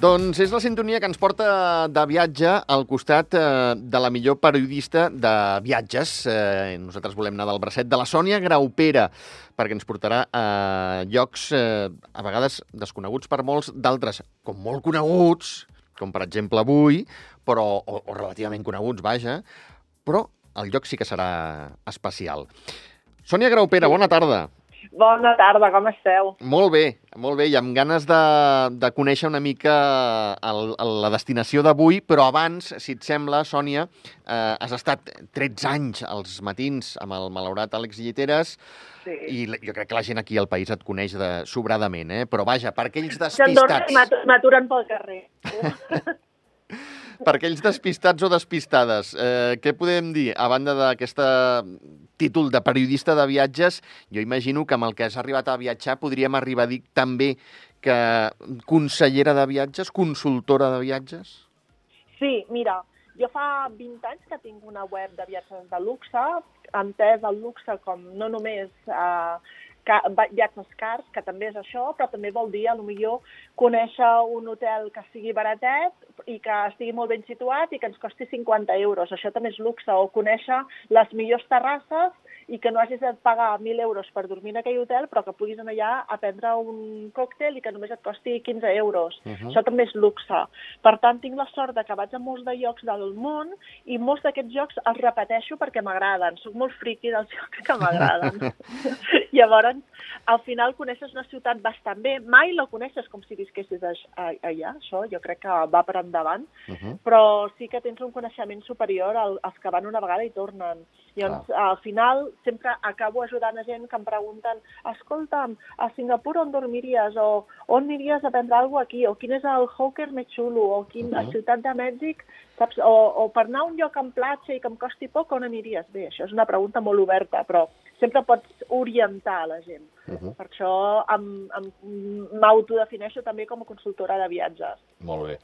Doncs és la sintonia que ens porta de viatge al costat eh, de la millor periodista de viatges. Eh, nosaltres volem anar del bracet de la Sònia Graupera, perquè ens portarà a llocs eh, a vegades desconeguts per molts, d'altres com molt coneguts, com per exemple avui, però, o, o relativament coneguts, vaja, però el lloc sí que serà especial. Sònia Graupera, bona tarda. Bona tarda, com esteu? Molt bé, molt bé, i amb ganes de, de conèixer una mica el, el, la destinació d'avui, però abans, si et sembla, Sònia, eh, has estat 13 anys als matins amb el malaurat Àlex Lliteres, Sí. i jo crec que la gent aquí al país et coneix de, sobradament, eh? però vaja, per aquells despistats, m'at- m'aturen pel carrer. per aquells despistats o despistades, eh, què podem dir? A banda d'aquest títol de periodista de viatges, jo imagino que amb el que has arribat a viatjar podríem arribar a dir també que consellera de viatges, consultora de viatges? Sí, mira, jo fa 20 anys que tinc una web de viatges de luxe, entès el luxe com no només eh, viatges cars, que també és això, però també vol dir, a lo millor, conèixer un hotel que sigui baratet i que estigui molt ben situat i que ens costi 50 euros. Això també és luxe. O conèixer les millors terrasses i que no hagis de pagar 1.000 euros per dormir en aquell hotel, però que puguis anar allà a prendre un còctel i que només et costi 15 euros. Uh -huh. Això també és luxe. Per tant, tinc la sort de que vaig a molts de llocs del món i molts d'aquests jocs els repeteixo perquè m'agraden. Soc molt friqui dels jocs que m'agraden. Llavors, al final coneixes una ciutat bastant bé. Mai la coneixes com si visquessis allà, això jo crec que va per endavant, Uh -huh. però sí que tens un coneixement superior al- als que van una vegada i tornen. Llavors, al final, sempre acabo ajudant a gent que em pregunten escolta'm, a Singapur on dormiries? O on aniries a prendre alguna aquí? O quin és el hawker més xulo? O quin, a Mhm. Ciutat de Mèxic? Saps? O, o per anar a un lloc en platja i que em costi poc, on aniries? Bé, això és una pregunta molt oberta, però sempre pots orientar la gent. Uh -huh. Per això m'autodefineixo també com a consultora de viatges. Molt bé.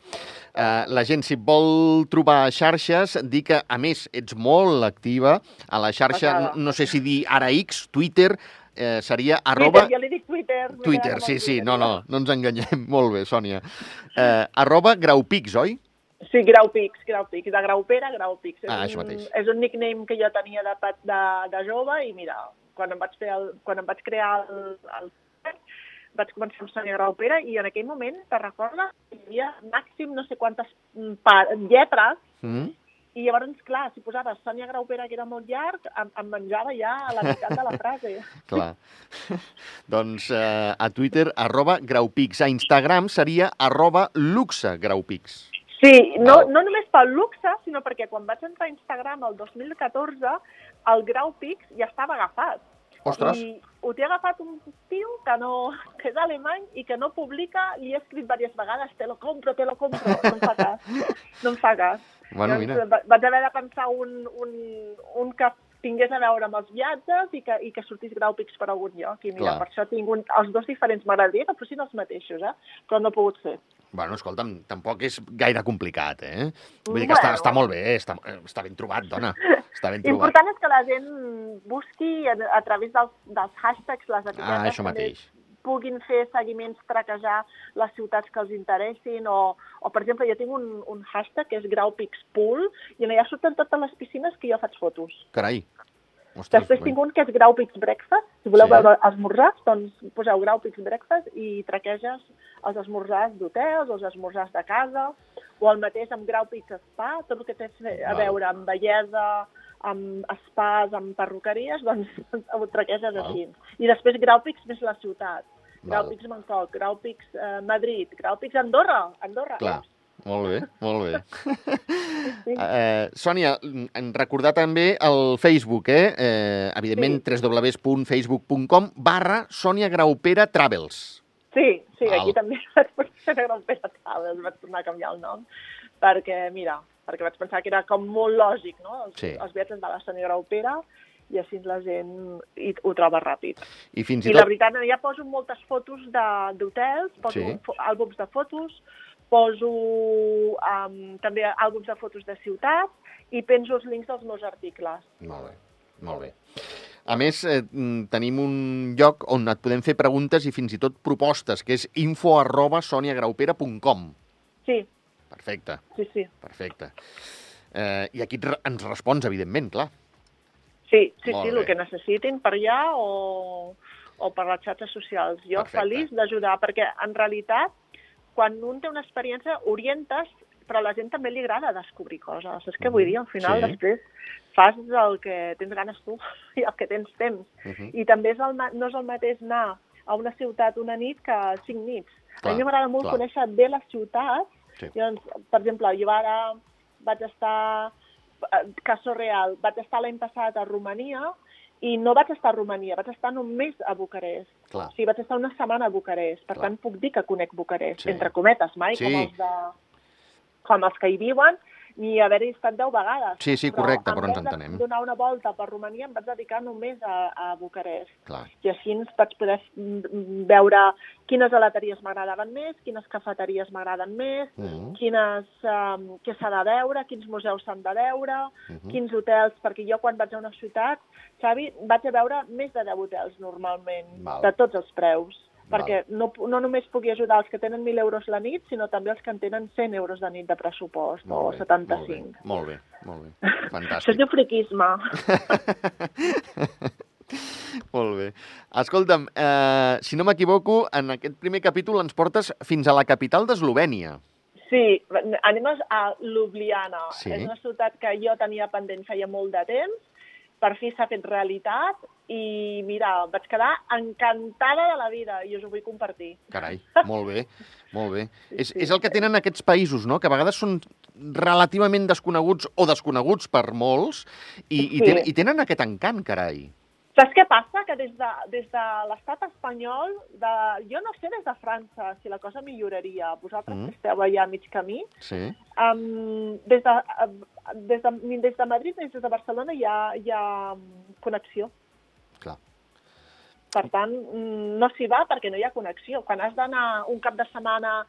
Uh, la gent, si vol trobar xarxes, dir que, a més, ets molt activa a la xarxa, Passada. no sé si dir ara X, Twitter, eh, seria arroba... Twitter, jo li dic Twitter. Twitter, sí, sí, Twitter, no, no, no ens enganyem. Molt bé, Sònia. Eh, arroba Graupix, oi? Sí, Graupix, Graupix, de Graupera, Graupix. És Ah, un, això mateix. És un nickname que jo tenia de, de, de jove i mira, quan em vaig, fer el, quan em vaig crear el, el vaig començar amb Sònia Graupera i en aquell moment, te recordes, hi havia màxim no sé quantes mm, lletres Mm? i llavors, clar, si posaves Sònia Graupera, que era molt llarg, em, em menjava ja a la meitat de la frase. Clar. doncs eh, a Twitter, arroba Graupix. A Instagram seria arroba Luxe Graupix. Sí, no, no només pel luxe, sinó perquè quan vaig entrar a Instagram el 2014, el Grau Pix ja estava agafat. Ostres, I ho té agafat un tio que, no, que és alemany i que no publica, li he escrit diverses vegades, te lo compro, te lo compro, no em fa cas. No em fa cas. bueno, Llavors, mira. va- Vaig haver de pensar un, un, un que tingués a veure amb els viatges i que, i que sortís Grau Pix per algun lloc. I mira, Clar. per això tinc un, els dos diferents. M'agradaria que fossin els mateixos, eh? però no ha pogut ser. Bueno, escolta'm, tampoc és gaire complicat, eh? Vull dir que està, Bueno. està molt bé, està, eh, està ben trobat, dona. Està ben trobat. L'important és que la gent busqui a, a través dels, dels hashtags, les etiquetes, Ah, això mateix. puguin fer seguiments, traquejar les ciutats que els interessin, o, o per exemple, jo tinc un, un hashtag que és GraupixPool, i allà surten totes les piscines que jo faig fotos. Carai. Ostres, Després tinc un que és Graupix Breakfast, si voleu Sí. veure esmorzars, doncs poseu Graupix Breakfast i traqueges els esmorzars d'hotels, els esmorzars de casa, o el mateix amb Graupix Spa, tot el que té a Val. veure amb bellesa, amb spas, amb perruqueries, doncs ho traqueges Val. així. I després Graupix més la ciutat. Graupix Bangkok, Graupix eh, Madrid, Graupix Andorra, Andorra. Clar, molt bé, molt bé. Sí. Eh, Sònia, en recordar també el Facebook, eh? eh evidentment, www.facebook.com barra Sònia Graupera Travels. Sí, sí, Val. aquí també vaig pensar que era un Pere Travels, vaig tornar a canviar el nom, perquè, mira, perquè vaig pensar que era com molt lògic, no?, els, Sí. els viatges de la Sònia Graupera, i així la gent hi, ho troba ràpid. I fins i I la tot... veritat, ja poso moltes fotos de- d'hotels, poso Sí. àlbums de fotos, poso um, també àlbums de fotos de ciutats i penjo els links dels meus articles. Molt bé, molt bé. A més, eh, mm, tenim un lloc on et podem fer preguntes i fins i tot propostes, que és info arroba soniagraupera.com. Sí, Perfecte, sí, sí. perfecte. Eh, I aquí ens respons, evidentment, clar. Sí, sí, Molt sí, bé. el que necessitin per allà o, o per les xarxes socials. Jo Perfecte. feliç d'ajudar, perquè en realitat, quan un té una experiència, orientes, però a la gent també li agrada descobrir coses. És que vull dir, al final, Sí. després, fas el que tens ganes tu i el que tens temps. Uh -huh. I també és el, no és el mateix anar a una ciutat una nit que cinc nits. Clar, a mi m'agrada molt clar. conèixer bé les ciutats. Sí. Llavors, per exemple, jo ara vaig estar, caso real, vaig estar l'any passat a Romania i no vaig estar a Romania, vaig estar només a Bucarest. Clar. O sigui, vaig estar una setmana a Bucarest. Per Clar. tant, puc dir que conec Bucarest, Sí. entre cometes, mai Sí. com els de com els que hi viuen, ni haver-hi estat deu vegades. Sí, sí, correcte, però ens en vez entenem. donar una volta per Romania, em vaig dedicar només a, a Bucarest. Clar. I així ens vaig poder mm, veure quines gelateries m'agradaven més, quines cafeteries m'agraden més, Uh -huh. quines, um, què s'ha de veure, quins museus s'han de veure, Uh -huh. quins hotels, perquè jo quan vaig a una ciutat, Xavi, vaig a veure més de 10 hotels normalment, Val. de tots els preus. Perquè no, no només pugui ajudar els que tenen 1.000 euros la nit, sinó també els que en tenen 100 euros de nit de pressupost, o 75. Molt bé, molt bé. Molt bé. Això es Fantàstic. diu friquisme. Molt bé. Escolta'm, eh, si no m'equivoco, en aquest primer capítol ens portes fins a la capital d'Eslovènia. Sí, anem a Ljubljana. Sí. És una ciutat que jo tenia pendent feia molt de temps, per fi s'ha fet realitat i, mira, vaig quedar encantada de la vida i us ho vull compartir. Carai, molt bé, molt bé. És, és el que tenen aquests països, no?, que a vegades són relativament desconeguts o desconeguts per molts i, i, Sí. tenen, i tenen aquest encant, carai. Saps què passa? Que des de, des de l'estat espanyol, de, jo no sé des de França si la cosa milloraria. Vosaltres Mm. que esteu allà a mig camí, Sí, um, des, de, des, de, des de Madrid des de Barcelona hi ha, hi ha connexió. Per tant, mm, no s'hi va perquè no hi ha connexió. Quan has d'anar un cap de setmana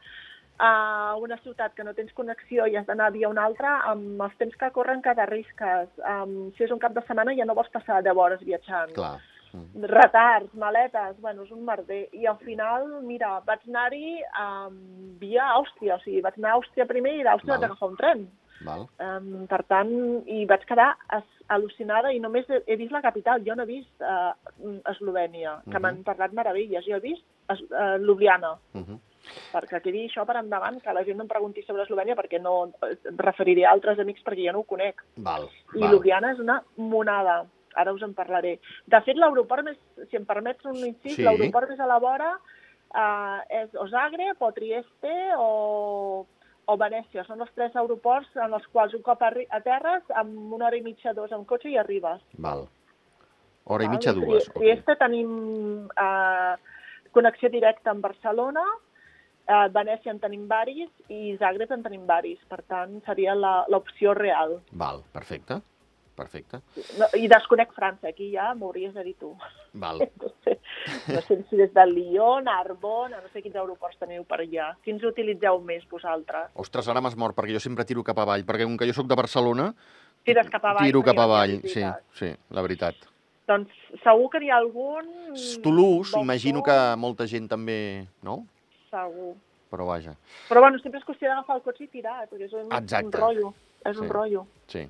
a una ciutat que no tens connexió i has d'anar via una altra, amb els temps que corren que t'arrisques. Um, si és un cap de setmana ja no vols passar 10 hores viatjant. Clar. Mm. Retards, maletes, bueno, és un merder. I al final, mira, vaig anar-hi um, via Àustria, o sigui, vaig anar a Àustria primer i d'Àustria vaig agafar un tren. Val. Um, per tant, i vaig quedar al·lucinada i només he, vist la capital, jo no he vist uh, Eslovènia, que Mhm. m'han parlat meravelles. Jo he vist es, uh, Ljubljana, Uh -huh. perquè quedi això per endavant, que la gent no em pregunti sobre Eslovènia perquè no em referiré a altres amics perquè jo no ho conec. Val. I val. Ljubljana és una monada. Ara us en parlaré. De fet, l'aeroport més, si em permets un incís, Sí. l'aeroport més a la vora uh, és o Zagreb, o Trieste, o, o Venècia. Són els tres aeroports en els quals un cop arri- a terres, amb una hora i mitja, dos amb cotxe i arribes. Val. Hora i mitja, dues. ok. Trieste tenim uh, connexió directa amb Barcelona, uh, Venècia en tenim varis i Zagreb en tenim varis. Per tant, seria la- l'opció real. Val, perfecte. Perfecte. No, I desconec França, aquí ja m'hauries de dir tu. Val. No sé, no sé si des de Lyon, Arbona, no sé quins aeroports teniu per allà. Quins utilitzeu més vosaltres? Ostres, ara m'has mort, perquè jo sempre tiro cap avall, perquè com que jo sóc de Barcelona, Tires cap avall. tiro cap hi avall, sí, sí, la veritat. Doncs segur que n'hi ha algun... Toulouse, imagino que molta gent també, no? Segur. Però vaja, Però bueno, sempre és qüestió d'agafar el cotxe i tirar, perquè és un, Exacte. un rotllo. És Sí. un rotllo. sí.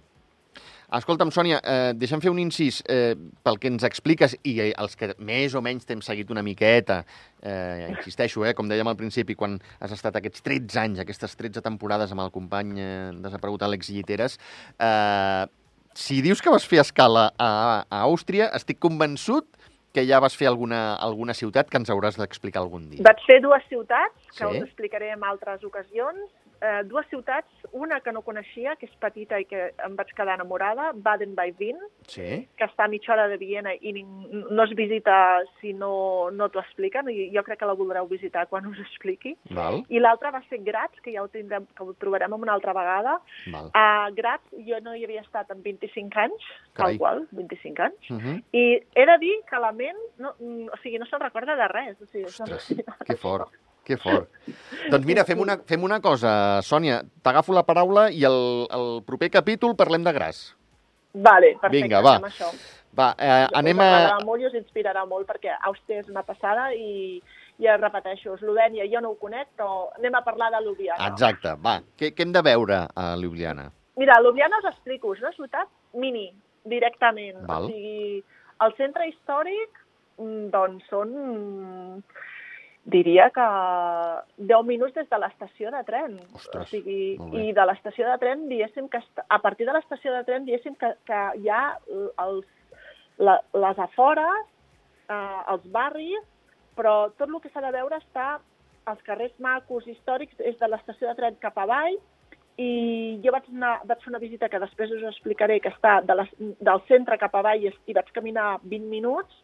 Escolta'm, Sònia, eh, deixa'm fer un incís. Eh, pel que ens expliques, i eh, els que més o menys t'hem seguit una miqueta, eh, insisteixo, eh, com dèiem al principi, quan has estat aquests 13 anys, aquestes 13 temporades amb el company eh, desaparegut Àlex Lliteres, eh, si dius que vas fer escala a, a Àustria, estic convençut que ja vas fer alguna, alguna ciutat que ens hauràs d'explicar algun dia. Vaig fer dues ciutats, que Sí. us explicaré en altres ocasions. Eh, dues ciutats, una que no coneixia, que és petita i que em vaig quedar enamorada, Baden by Wien, Sí? que està a mitja hora de Viena i no es visita si no, no t'ho expliquen, i jo crec que la voldreu visitar quan us expliqui. Val, I l'altra va ser Graz, que ja ho, tindrem, que ho trobarem una altra vegada. val. A Graz jo no hi havia estat en 25 anys, Carai. tal qual, 25 anys, Uh -huh. i he de dir que la ment, no, o sigui, no se'n recorda de res. O sigui, Ostres, que fort, que fort. Doncs mira, fem una, fem una cosa, Sònia, t'agafo la paraula i el, el proper capítol parlem de gras. Vale, perfecte, Vinga, va. això. Va, eh, anem a... Molt i us inspirarà molt, perquè Àustria és una passada i, ja repeteixo, Eslovènia jo no ho conec, però anem a parlar de Ljubljana. Exacte, va. Què, què hem de veure a Ljubljana? Mira, Ljubljana us explico, és una ciutat mini, directament. Val. O sigui, el centre històric, mm, doncs són, diria que 10 minuts des de l'estació de tren. Ostres, o sigui. I de l'estació de tren, diguéssim que a partir de l'estació de tren, diguéssim que, que hi ha els, la, les afores, eh, els barris, però tot el que s'ha de veure està als carrers macos històrics és de l'estació de tren cap avall i jo vaig, anar, vaig fer una visita que després us explicaré, que està de les, del centre cap avall i, i vaig caminar 20 minuts,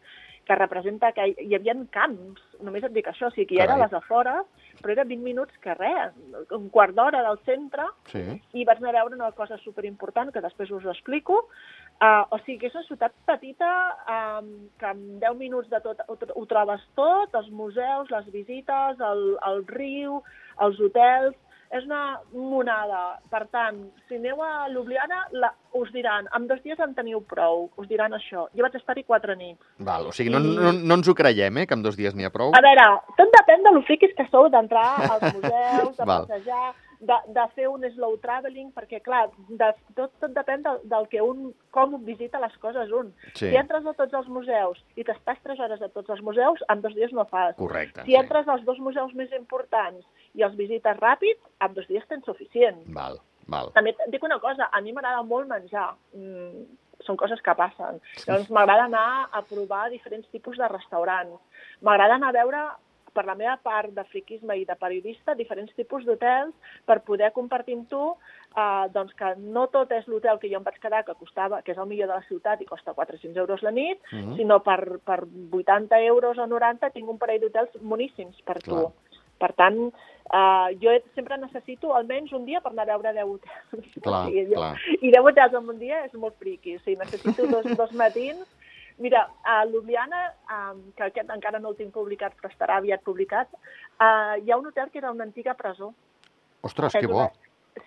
que representa que hi, havia camps, només et dic això, o sigui que hi era les afores, però era 20 minuts que res, un quart d'hora del centre, Sí. i vaig anar a veure una cosa superimportant, que després us ho explico. Uh, o sigui que és una ciutat petita, um, que en 10 minuts de tot ho, ho trobes tot, els museus, les visites, el, el riu, els hotels... És una monada. Per tant, si aneu a Ljubljana, la, us diran, en dos dies en teniu prou, us diran això. Jo vaig estar-hi quatre nits. Val, o sigui, no, I- no, no ens ho creiem, eh, que en dos dies n'hi ha prou. A veure, tot depèn de lo friquis que sou d'entrar als museus, de Val. passejar, de, de fer un slow traveling, perquè, clar, de, tot, tot depèn del, del que un, com visita les coses un. Sí. Si entres a tots els museus i t'estàs 3 hores a tots els museus, en dos dies no fas. Correcte. Si entres als dos museus més importants i els visites ràpid, en dos dies tens suficient. Val, val. També et dic una cosa, a mi m'agrada molt menjar. Mm, són coses que passen. Llavors m'agrada anar a provar diferents tipus de restaurants. M'agrada anar a veure per la meva part de friquisme i de periodista, diferents tipus d'hotels per poder compartir amb tu eh, doncs que no tot és l'hotel que jo em vaig quedar, que costava, que és el millor de la ciutat i costa 400 euros la nit, Mhm. sinó per, per 80 euros o 90 tinc un parell d'hotels boníssims per tu. Clar. Per tant, eh, jo sempre necessito almenys un dia per anar a veure 10 hotels. Clar, O sigui, jo- clar. I 10 hotels en un dia és molt friqui. O sigui, necessito dos, dos matins. Mira, a Ljubljana, um, que aquest encara no el tinc publicat, però estarà aviat publicat, uh, hi ha un hotel que era una antiga presó. Ostres, És que bo. una-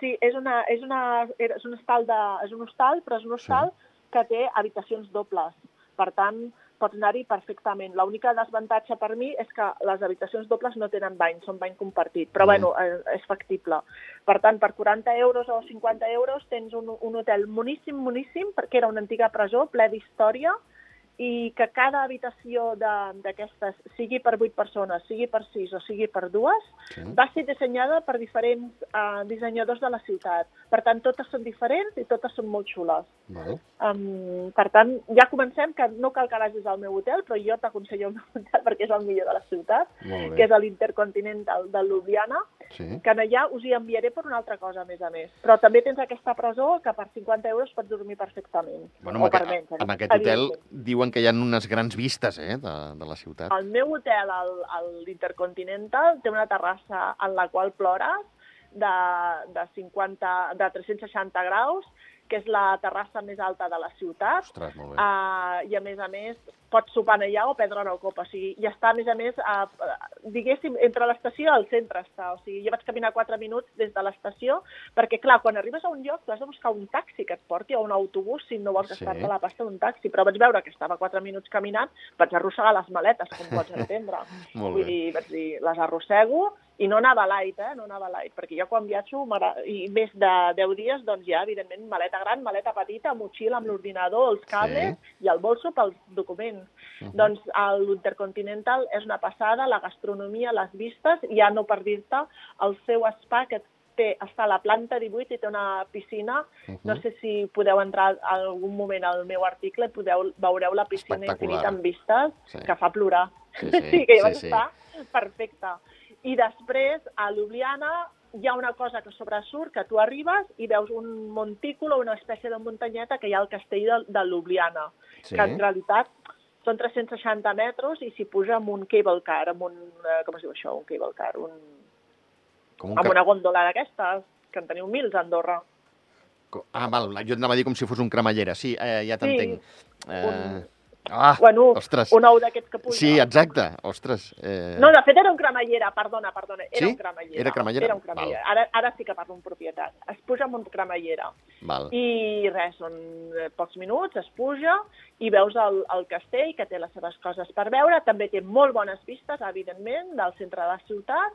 Sí, és, una, és, una, és, un hostal de, és un hostal, però és un hostal que té habitacions dobles. Per tant, pots anar-hi perfectament. L'única desavantatge per mi és que les habitacions dobles no tenen bany, són bany compartit, però Mm. bueno, eh, és factible. Per tant, per 40 euros o 50 euros tens un, un hotel moníssim, moníssim, perquè era una antiga presó, ple d'història, i que cada habitació de- d'aquestes, sigui per 8 persones, sigui per 6 o sigui per 2, Sí. va ser dissenyada per diferents eh, dissenyadors de la ciutat. Per tant, totes són diferents i totes són molt xules. Val. Um, per tant, ja comencem, que no cal que vagis al meu hotel, però jo t'aconsello el meu hotel perquè és el millor de la ciutat, que és l'Intercontinental de Ljubljana, Sí. que allà us hi enviaré per una altra cosa, a més a més. Però també tens aquesta presó que per 50 euros pots dormir perfectament. Bueno, o amb, per aquest, menys, amb aquest hotel evidentment. Diuen que hi ha unes grans vistes eh, de, de la ciutat. El meu hotel, el- el- l'Intercontinental, té una terrassa en la qual plores de, de, 50, de 360 graus, que és la terrassa més alta de la ciutat. Ostres, molt bé. Uh, I a més a més pots sopar allà o prendre una copa. O sigui, ja està, a més a més, uh, diguéssim, entre l'estació i el centre està. O sigui, jo vaig caminar 4 minuts des de l'estació, perquè, clar, quan arribes a un lloc tu has de buscar un taxi que et porti o un autobús si no vols Sí. gastar-te la pasta d'un taxi. Però vaig veure que estava 4 minuts caminant, vaig arrossegar les maletes, com pots entendre. Molt Vull bé. dir, vaig dir, les arrossego i no anava light, eh? No anava light, perquè jo quan viatjo, i més de 10 dies, doncs ja, evidentment, maleta gran, maleta petita, motxilla amb l'ordinador, els cables i el bolso pels documents. Mhm. Doncs el- l'Intercontinental és una passada, la gastronomia, les vistes, ja no per dir-te, el seu spa que té, està a la planta 18 i té una piscina. Mhm. No sé si podeu entrar en algun moment al meu article i podeu, veureu la piscina infinita amb vistes Sí. que fa plorar. Sí, sí, que jo sí, sí. estar perfecta. I després, a Ljubljana, hi ha una cosa que sobresurt, que tu arribes i veus un montícul o una espècie de muntanyeta que hi ha al castell de, de Ljubljana, Sí. que en realitat són 360 metres i s'hi puja amb un cable car, amb un... Eh, com es diu això? Un cable car, un, Com un amb ca- una góndola d'aquestes, que en teniu mils a Andorra. Ah, val, jo et anava a dir com si fos un cremallera. Sí, eh, ja t'entenc. Eh, Ah, bueno, ostres. un ou d'aquests que puja. Sí, exacte. Ostres. Eh... No, de fet era un cremallera, perdona, perdona. Era Sí? un cremallera. Era cremallera? Era un cremallera. Ara, ara sí que parlo en propietat. Es puja amb un cremallera. Val. I res, són eh, pocs minuts, es puja i veus el, el castell, que té les seves coses per veure. També té molt bones vistes, evidentment, del centre de la ciutat.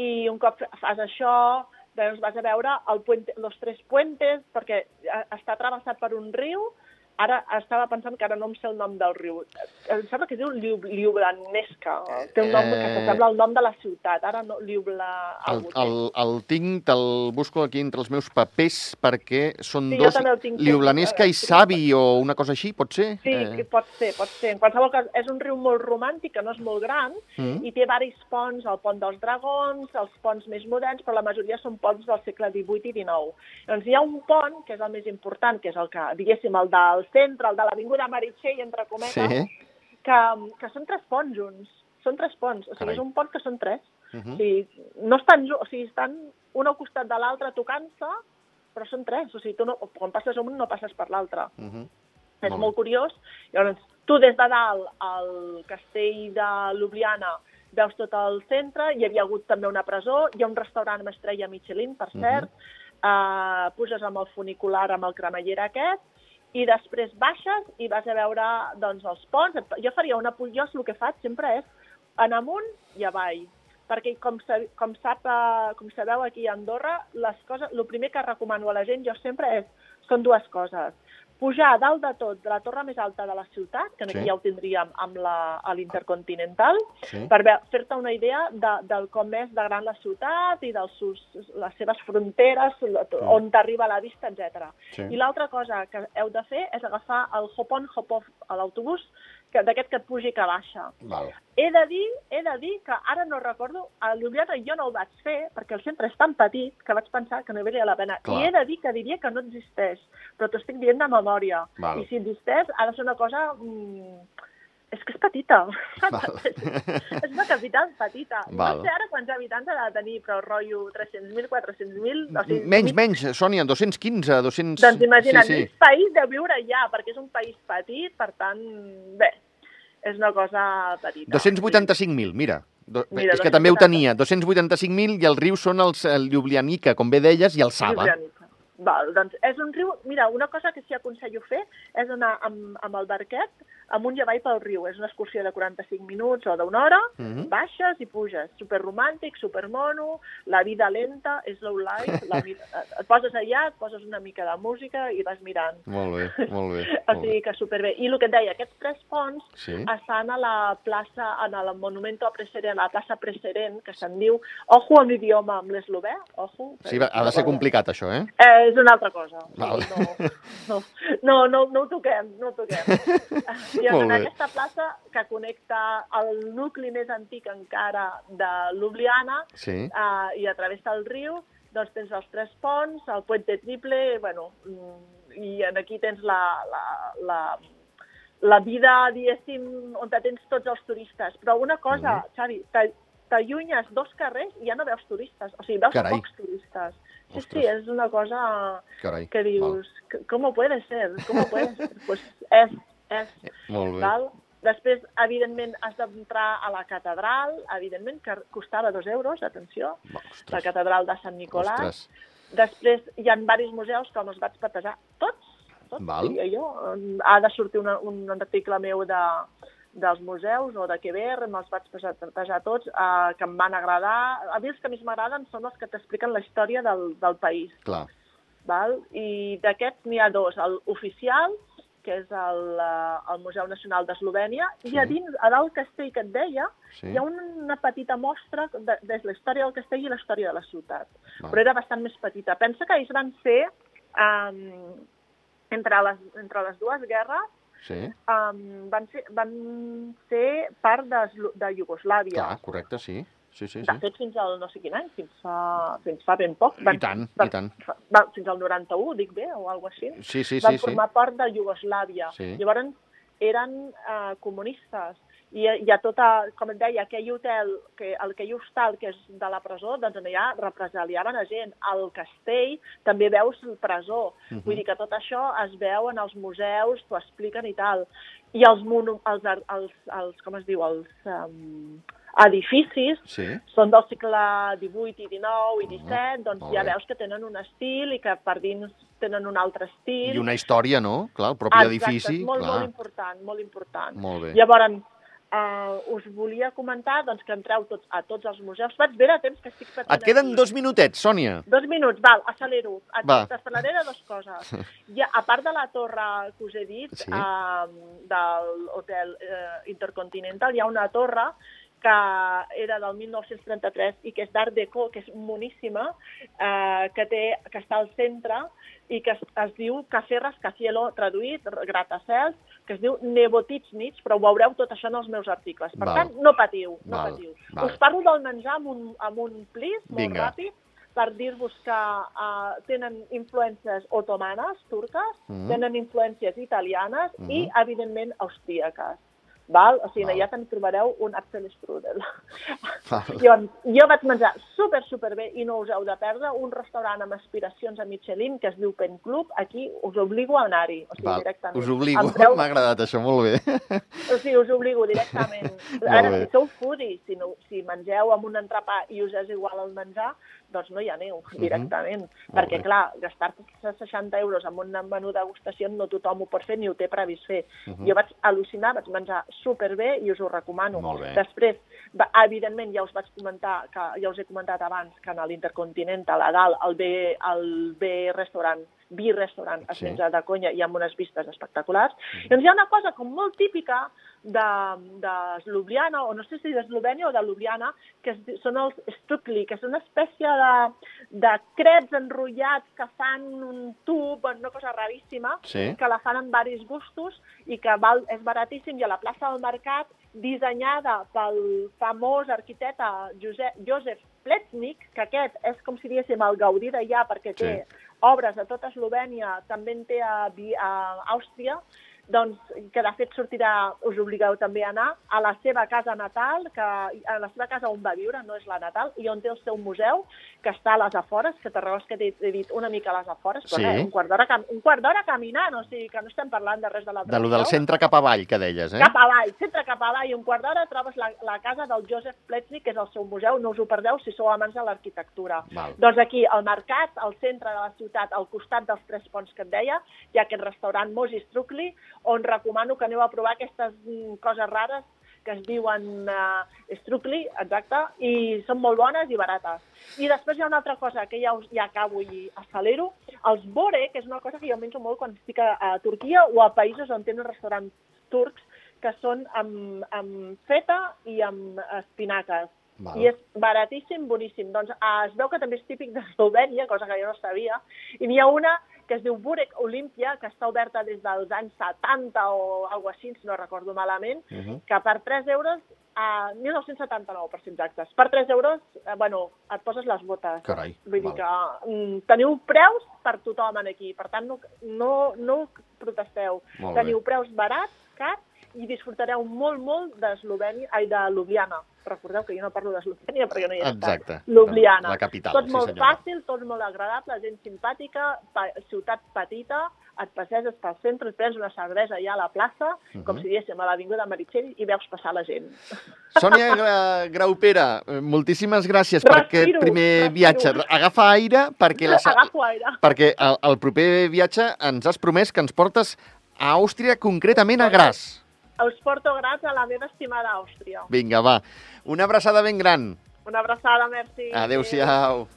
I un cop fas això, doncs vas a veure el puente, los tres puentes, perquè eh, està travessat per un riu. Ara estava pensant que ara no em sé el nom del riu. Em sembla que es diu Liu, Liubranesca. Té un nom que Eh. s'assembla al nom de la ciutat. Ara no, Liubla... El, el, el tinc, te'l busco aquí entre els meus papers perquè són Sí, dos... tinc. Liublanesca i. Savi o una cosa així, pot ser? Sí, que pot ser, pot ser. En qualsevol cas, és un riu molt romàntic, que no és molt gran, Mm. i té diversos ponts, el pont dels dragons, els ponts més moderns, però la majoria són ponts del segle XVIII i XIX. Doncs hi ha un pont, que és el més important, que és el que, diguéssim, el del centre, el de l'Avinguda Meritxell, entre cometes, Sí. que, que són tres ponts junts. Són tres ponts, o sigui, Carai. és un pont que són tres. Uh O -huh. sigui, no estan, o sigui, estan un al costat de l'altre tocant-se, però són tres. O sigui, tu no, quan passes un no passes per l'altre. Uh -huh. És Molt molt curiós. Llavors, tu des de dalt al castell de Ljubljana veus tot el centre, hi havia hagut també una presó, hi ha un restaurant amb estrella Michelin, per cert, uh puges amb el funicular, amb el cremallera aquest, i després baixes i vas a veure doncs, els ponts. Jo faria una... Jo el que faig sempre és en amunt i avall perquè com, com, sap, eh, com sabeu aquí a Andorra, les coses, el primer que recomano a la gent jo sempre és, són dues coses. Pujar a dalt de tot, de la torre més alta de la ciutat, que aquí Sí. ja ho tindríem amb la, a l'Intercontinental, Sí. per fer-te una idea de, del com és de gran la ciutat i de les seves fronteres, la- on t'arriba la vista, etc. Sí. I l'altra cosa que heu de fer és agafar el hop-on, hop-off a l'autobús, d'aquest que et puja i que baixa. Val. He de dir, he de dir que ara no recordo, a Ljubljana jo no ho vaig fer perquè el centre és tan petit que vaig pensar que no valia la pena. Clar. I he de dir que diria que no existeix, però t'ho estic dient de memòria. Val. I si existeix, ha de ser una cosa... Mm, és que és petita. És una capital petita. Val. No sé ara quants habitants ha de tenir, però rotllo 300.000, 400.000... O sigui, Menys, menys, Sònia, 215, 200... doncs imagina't, Sí, sí. país de viure allà, perquè és un país petit, per tant, bé, és una cosa petita. 285.000, mira. Do, Mira, és que també ho 280. tenia. 285.000 i els rius són els, el Ljubljanica, com bé deies, i el Saba. Ljubljanica. Val, doncs és un riu... Mira, una cosa que sí aconsello fer és anar amb, amb el barquet amunt i avall pel riu. És una excursió de 45 minuts o d'una hora, Mhm. baixes i puges. Super romàntic, super mono, la vida lenta, slow life, la vida... et poses allà, et poses una mica de música i vas mirant. Molt bé, molt bé. O bé. sigui que superbé. I el que et deia, aquests tres ponts Sí. estan a la plaça, en el Monumento a Preserent, a la plaça Preserent, que se'n diu, ojo amb l'idioma, amb l'eslovè, ojo. Sí, va- ha de ser complicat, això, eh? Eh, és una altra cosa. Val. No, no, no, no, no ho toquem, no ho toquem. I en aquesta plaça que connecta el nucli més antic encara de Ljubljana Sí. eh, i a través del riu, doncs tens els tres ponts, el puente triple, bueno, mm, i en aquí tens la, la, la, la vida, diguéssim, on te tens tots els turistes. Però una cosa, Mhm. Xavi, t'a- t'allunyes dos carrers i ja no veus turistes, o sigui, veus Carai. pocs turistes. Sí, Ostres. sí, és una cosa Carai. que dius, ¿cómo puede ser? ¿Cómo puede ser? Pues és, Val. Molt bé. val? Després, evidentment, has d'entrar a la catedral, evidentment, que costava dos euros, atenció, Va, la ostres, catedral de Sant Nicolàs. ostres. Després hi ha diversos museus que me'ls vaig patejar tots, tots, Val. diria jo. Ha de sortir una, un article meu de, dels museus o de Quever, me'ls vaig patejar tots, eh, que em van agradar. A mi els que més m'agraden són els que t'expliquen la història del, del país. Clar. Val? I d'aquests n'hi ha dos, el oficial, que és el, eh, el Museu Nacional d'Eslovènia, Sí. i a dins, a dalt castell que et deia, Sí. hi ha una petita mostra de, de la història del castell i la història de la ciutat. Val. Però era bastant més petita. Pensa que ells van ser, um, entre, les, entre les dues guerres, Sí. um, van, ser, van ser part de, de Iugoslàvia. Clar, correcte, sí. Sí, sí, De sí. fet, fins al no sé quin any, fins fa, fins fa ben poc. I tant, i tant. Va, fins al 91, dic bé, o alguna així. Sí, sí, van sí, sí. formar part de Iugoslàvia. Sí. Llavors eren eh, comunistes. I hi ha tota, com et deia, aquell hotel, que, el que hi hostal, que és de la presó, doncs allà represaliaven a gent. Al castell també veus presó. Mhm. Vull dir que tot això es veu en els museus, t'ho expliquen i tal. i els, els, ar- els, els, com es diu, els um, edificis Sí. són del segle XVIII i XIX i XVII, doncs molt ja veus que tenen un estil i que per dins tenen un altre estil. I una història, no? Clar, el propi Exacte, edifici. és molt, clar. molt important, molt important. Molt bé. Llavors, uh, us volia comentar doncs, que entreu tots, a tots els museus. Vaig bé de temps que estic patint Et queden aquí. dos minutets, Sònia. Dos minuts, val, accelero. Et, Va. Parlaré de dues coses. Ja, a part de la torre que us he dit, Sí. uh, del Hotel uh, Intercontinental, hi ha una torre que era del 1933 i que és d'Art Deco, que és moníssima, eh, que, té, que està al centre i que es, es diu Café Rascacielo, traduït, gratacels, que es diu Nebotitsnits, però ho veureu tot això en els meus articles. Per Val. tant, no patiu, no Val, patiu. val. Us parlo del menjar amb un, amb un plis molt Vinga. ràpid per dir-vos que uh, tenen influències otomanes, turques, Mhm. tenen influències italianes Mhm. i, evidentment, austríaques. Val? O sigui, Val. allà també trobareu un Apfelstrudel. Val. Llavors, jo vaig menjar super, super bé i no us heu de perdre un restaurant amb aspiracions a Michelin que es diu Pen Club. Aquí us obligo a anar-hi, o sigui, Val. directament. Us obligo, preu- m'ha agradat això, molt bé. o sigui, us obligo directament. Molt A veure, bé. si sou foodies, si, no, si mengeu amb un entrepà i us és igual el menjar, doncs no hi aneu directament. Perquè, bé. clar, gastar-te 60 euros en un menú degustació no tothom ho pot fer ni ho té previst fer. Mhm. Jo vaig al·lucinar, vaig menjar superbé i us ho recomano. Després, va, evidentment, ja us vaig comentar, que ja us he comentat abans, que en l'Intercontinental, a dalt, el B, el B restaurant, B restaurant, es Sí. menja de conya i amb unes vistes espectaculars. Doncs hi ha una cosa com molt típica de, de Ljubljana, o no sé si d'Eslovènia o de Ljubljana, que es, són els strukli, que és una espècie de, de creps enrotllats que fan un tub, una cosa raríssima, Sí. que la fan en varis gustos i que val, és baratíssim i a la plaça del Mercat, dissenyada pel famós arquitecte Josep, Josef Plecznik, que aquest és com si diguéssim el Gaudí d'allà perquè té Sí. obres a tota Eslovènia, també en té a, a Àustria, doncs, que de fet sortirà, us obligueu també a anar, a la seva casa natal, que, a la seva casa on va viure, no és la natal, i on té el seu museu, que està a les afores, que t'arregles que t'he dit una mica a les afores, però Sí. res, un quart d'hora cam un quart d'hora caminant, o sigui que no estem parlant de res de la De lo del centre cap avall, que deies, eh? cap avall, centre cap avall, i un quart d'hora trobes la, la casa del Joseph Plecznik, que és el seu museu, no us ho perdeu si sou amants de l'arquitectura. Doncs aquí, al mercat, al centre de la ciutat, al costat dels tres ponts que et deia, hi ha aquest restaurant Moses Trucli, on recomano que aneu a provar aquestes mm, coses rares que es diuen uh, Strucli, exacte, i són molt bones i barates. I després hi ha una altra cosa que ja, us, ja acabo i accelero, els bore, que és una cosa que jo menjo molt quan estic a, a Turquia o a països on tenen restaurants turcs, que són amb, amb feta i amb espinaques. Val. I és baratíssim, boníssim. Doncs eh, es veu que també és típic d'Eslovènia, cosa que jo no sabia, i n'hi ha una que es diu Burek Olimpia, que està oberta des dels anys 70 o alguna així, si no recordo malament, Uh -huh. que per 3 euros, a 1979, per ser exactes, per 3 euros, eh, bueno, et poses les botes. Carai, Vull dir val. que mm, teniu preus per tothom aquí, per tant, no, no, no protesteu. Molt bé. teniu preus barats, cars, i disfrutareu molt, molt d'Eslovènia, ai, de Ljubljana. Recordeu que jo no parlo d'Eslovènia perquè no hi he estat. Exacte. Ljubljana. La capital, Tot sí, molt senyora. fàcil, tot molt agradable, gent simpàtica, pa ciutat petita, et passeges pel centre, et prens una cervesa allà a la plaça, com Mhm. si diguéssim a l'Avinguda Meritxell, i veus passar la gent. Sònia Gra Graupera, moltíssimes gràcies per Respiro, aquest primer respiro. viatge. Agafa aire perquè, la, Agafo aire. perquè el, el proper viatge ens has promès que ens portes a Àustria, concretament a Graz. Us porto grats a la meva estimada Àustria. Vinga, va. Una abraçada ben gran. Una abraçada, merci. Adéu-siau.